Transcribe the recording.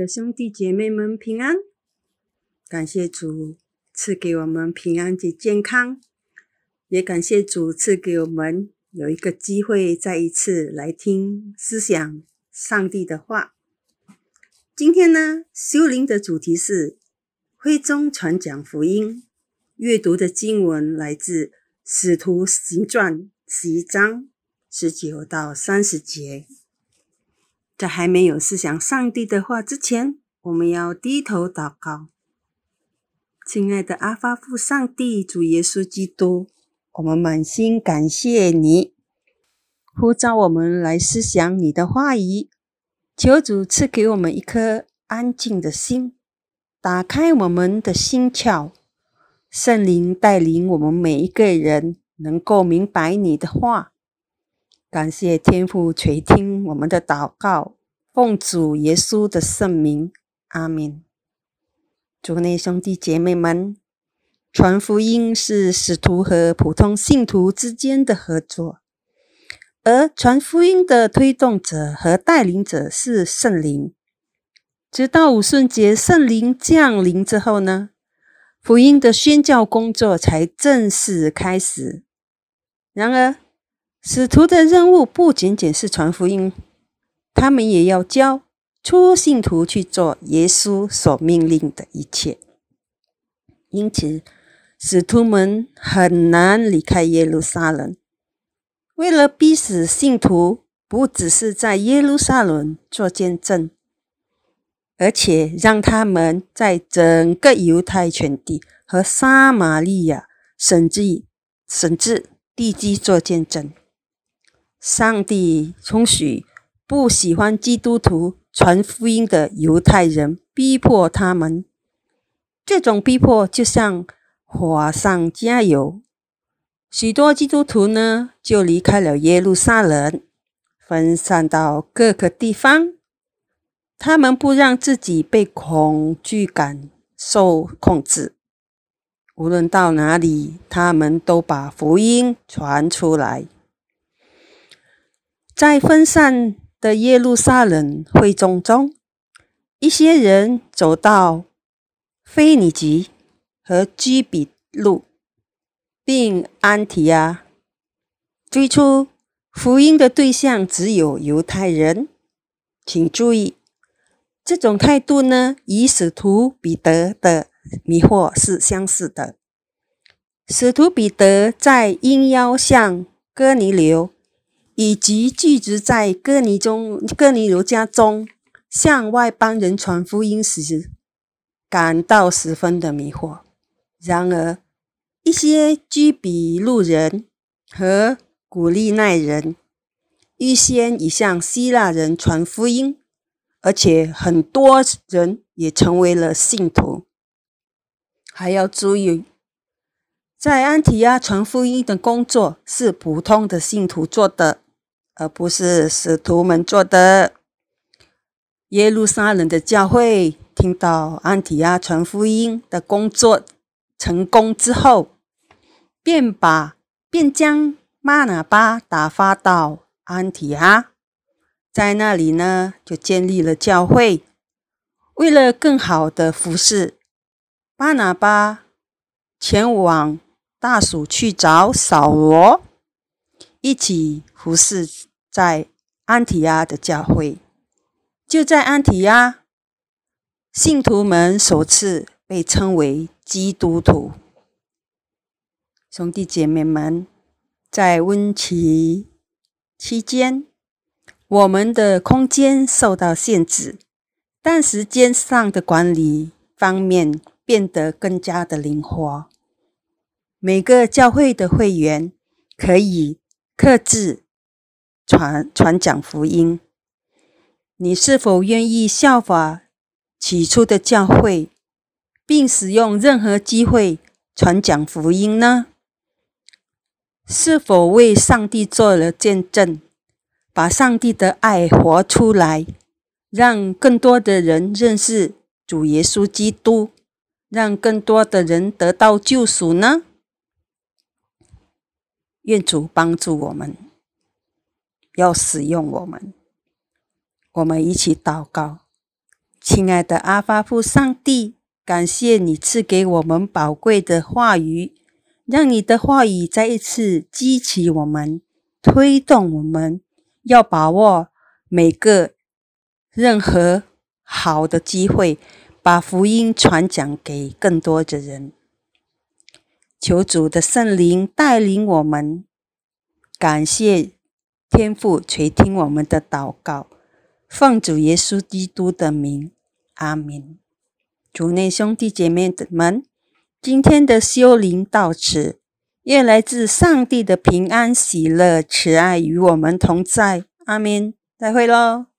的兄弟姐妹们平安，感谢主赐给我们平安及健康，也感谢主赐给我们有一个机会再一次来听思想上帝的话。今天呢，修灵的主题是徽宗传讲福音，阅读的经文来自《使徒行传》十一章十九到三十节。在还没有思想上帝的话之前，我们要低头祷告。亲爱的阿发父上帝，主耶稣基督，我们满心感谢你，呼召我们来思想你的话语。求主赐给我们一颗安静的心，打开我们的心窍，圣灵带领我们每一个人能够明白你的话。感谢天父垂听我们的祷告，奉主耶稣的圣名，阿门。主内兄弟姐妹们，传福音是使徒和普通信徒之间的合作，而传福音的推动者和带领者是圣灵。直到五顺节圣灵降临之后呢，福音的宣教工作才正式开始。然而，使徒的任务不仅仅是传福音，他们也要教初信徒去做耶稣所命令的一切。因此，使徒们很难离开耶路撒冷。为了逼使信徒不只是在耶路撒冷做见证，而且让他们在整个犹太全地和撒玛利亚甚至甚至地基做见证。上帝充许不喜欢基督徒传福音的犹太人，逼迫他们。这种逼迫就像火上加油，许多基督徒呢就离开了耶路撒冷，分散到各个地方。他们不让自己被恐惧感受控制，无论到哪里，他们都把福音传出来。在分散的耶路撒冷会众中，一些人走到腓尼基和基比路，并安提亚。最初，福音的对象只有犹太人。请注意，这种态度呢，与使徒彼得的迷惑是相似的。使徒彼得在应邀向哥尼流。以及聚集在哥尼中、哥尼流家中向外邦人传福音时，感到十分的迷惑。然而，一些居比路人和古利奈人预先已向希腊人传福音，而且很多人也成为了信徒。还要注意，在安提亚传福音的工作是普通的信徒做的。而不是使徒们做的。耶路撒冷的教会听到安提阿传福音的工作成功之后，便把便将玛拿巴打发到安提阿，在那里呢就建立了教会。为了更好的服侍，巴拿巴前往大蜀去找扫罗，一起服侍。在安提阿的教会，就在安提阿，信徒们首次被称为基督徒。兄弟姐妹们，在温期期间，我们的空间受到限制，但时间上的管理方面变得更加的灵活。每个教会的会员可以克制。传传讲福音，你是否愿意效法起初的教会，并使用任何机会传讲福音呢？是否为上帝做了见证，把上帝的爱活出来，让更多的人认识主耶稣基督，让更多的人得到救赎呢？愿主帮助我们。要使用我们，我们一起祷告，亲爱的阿发父上帝，感谢你赐给我们宝贵的话语，让你的话语再一次激起我们，推动我们，要把握每个任何好的机会，把福音传讲给更多的人。求主的圣灵带领我们，感谢天父垂听我们的祷告。奉主耶稣基督的名，阿明。主内兄弟姐妹们，今天的修灵到此，愿来自上帝的平安、喜乐、慈爱与我们同在。阿明。再会喽。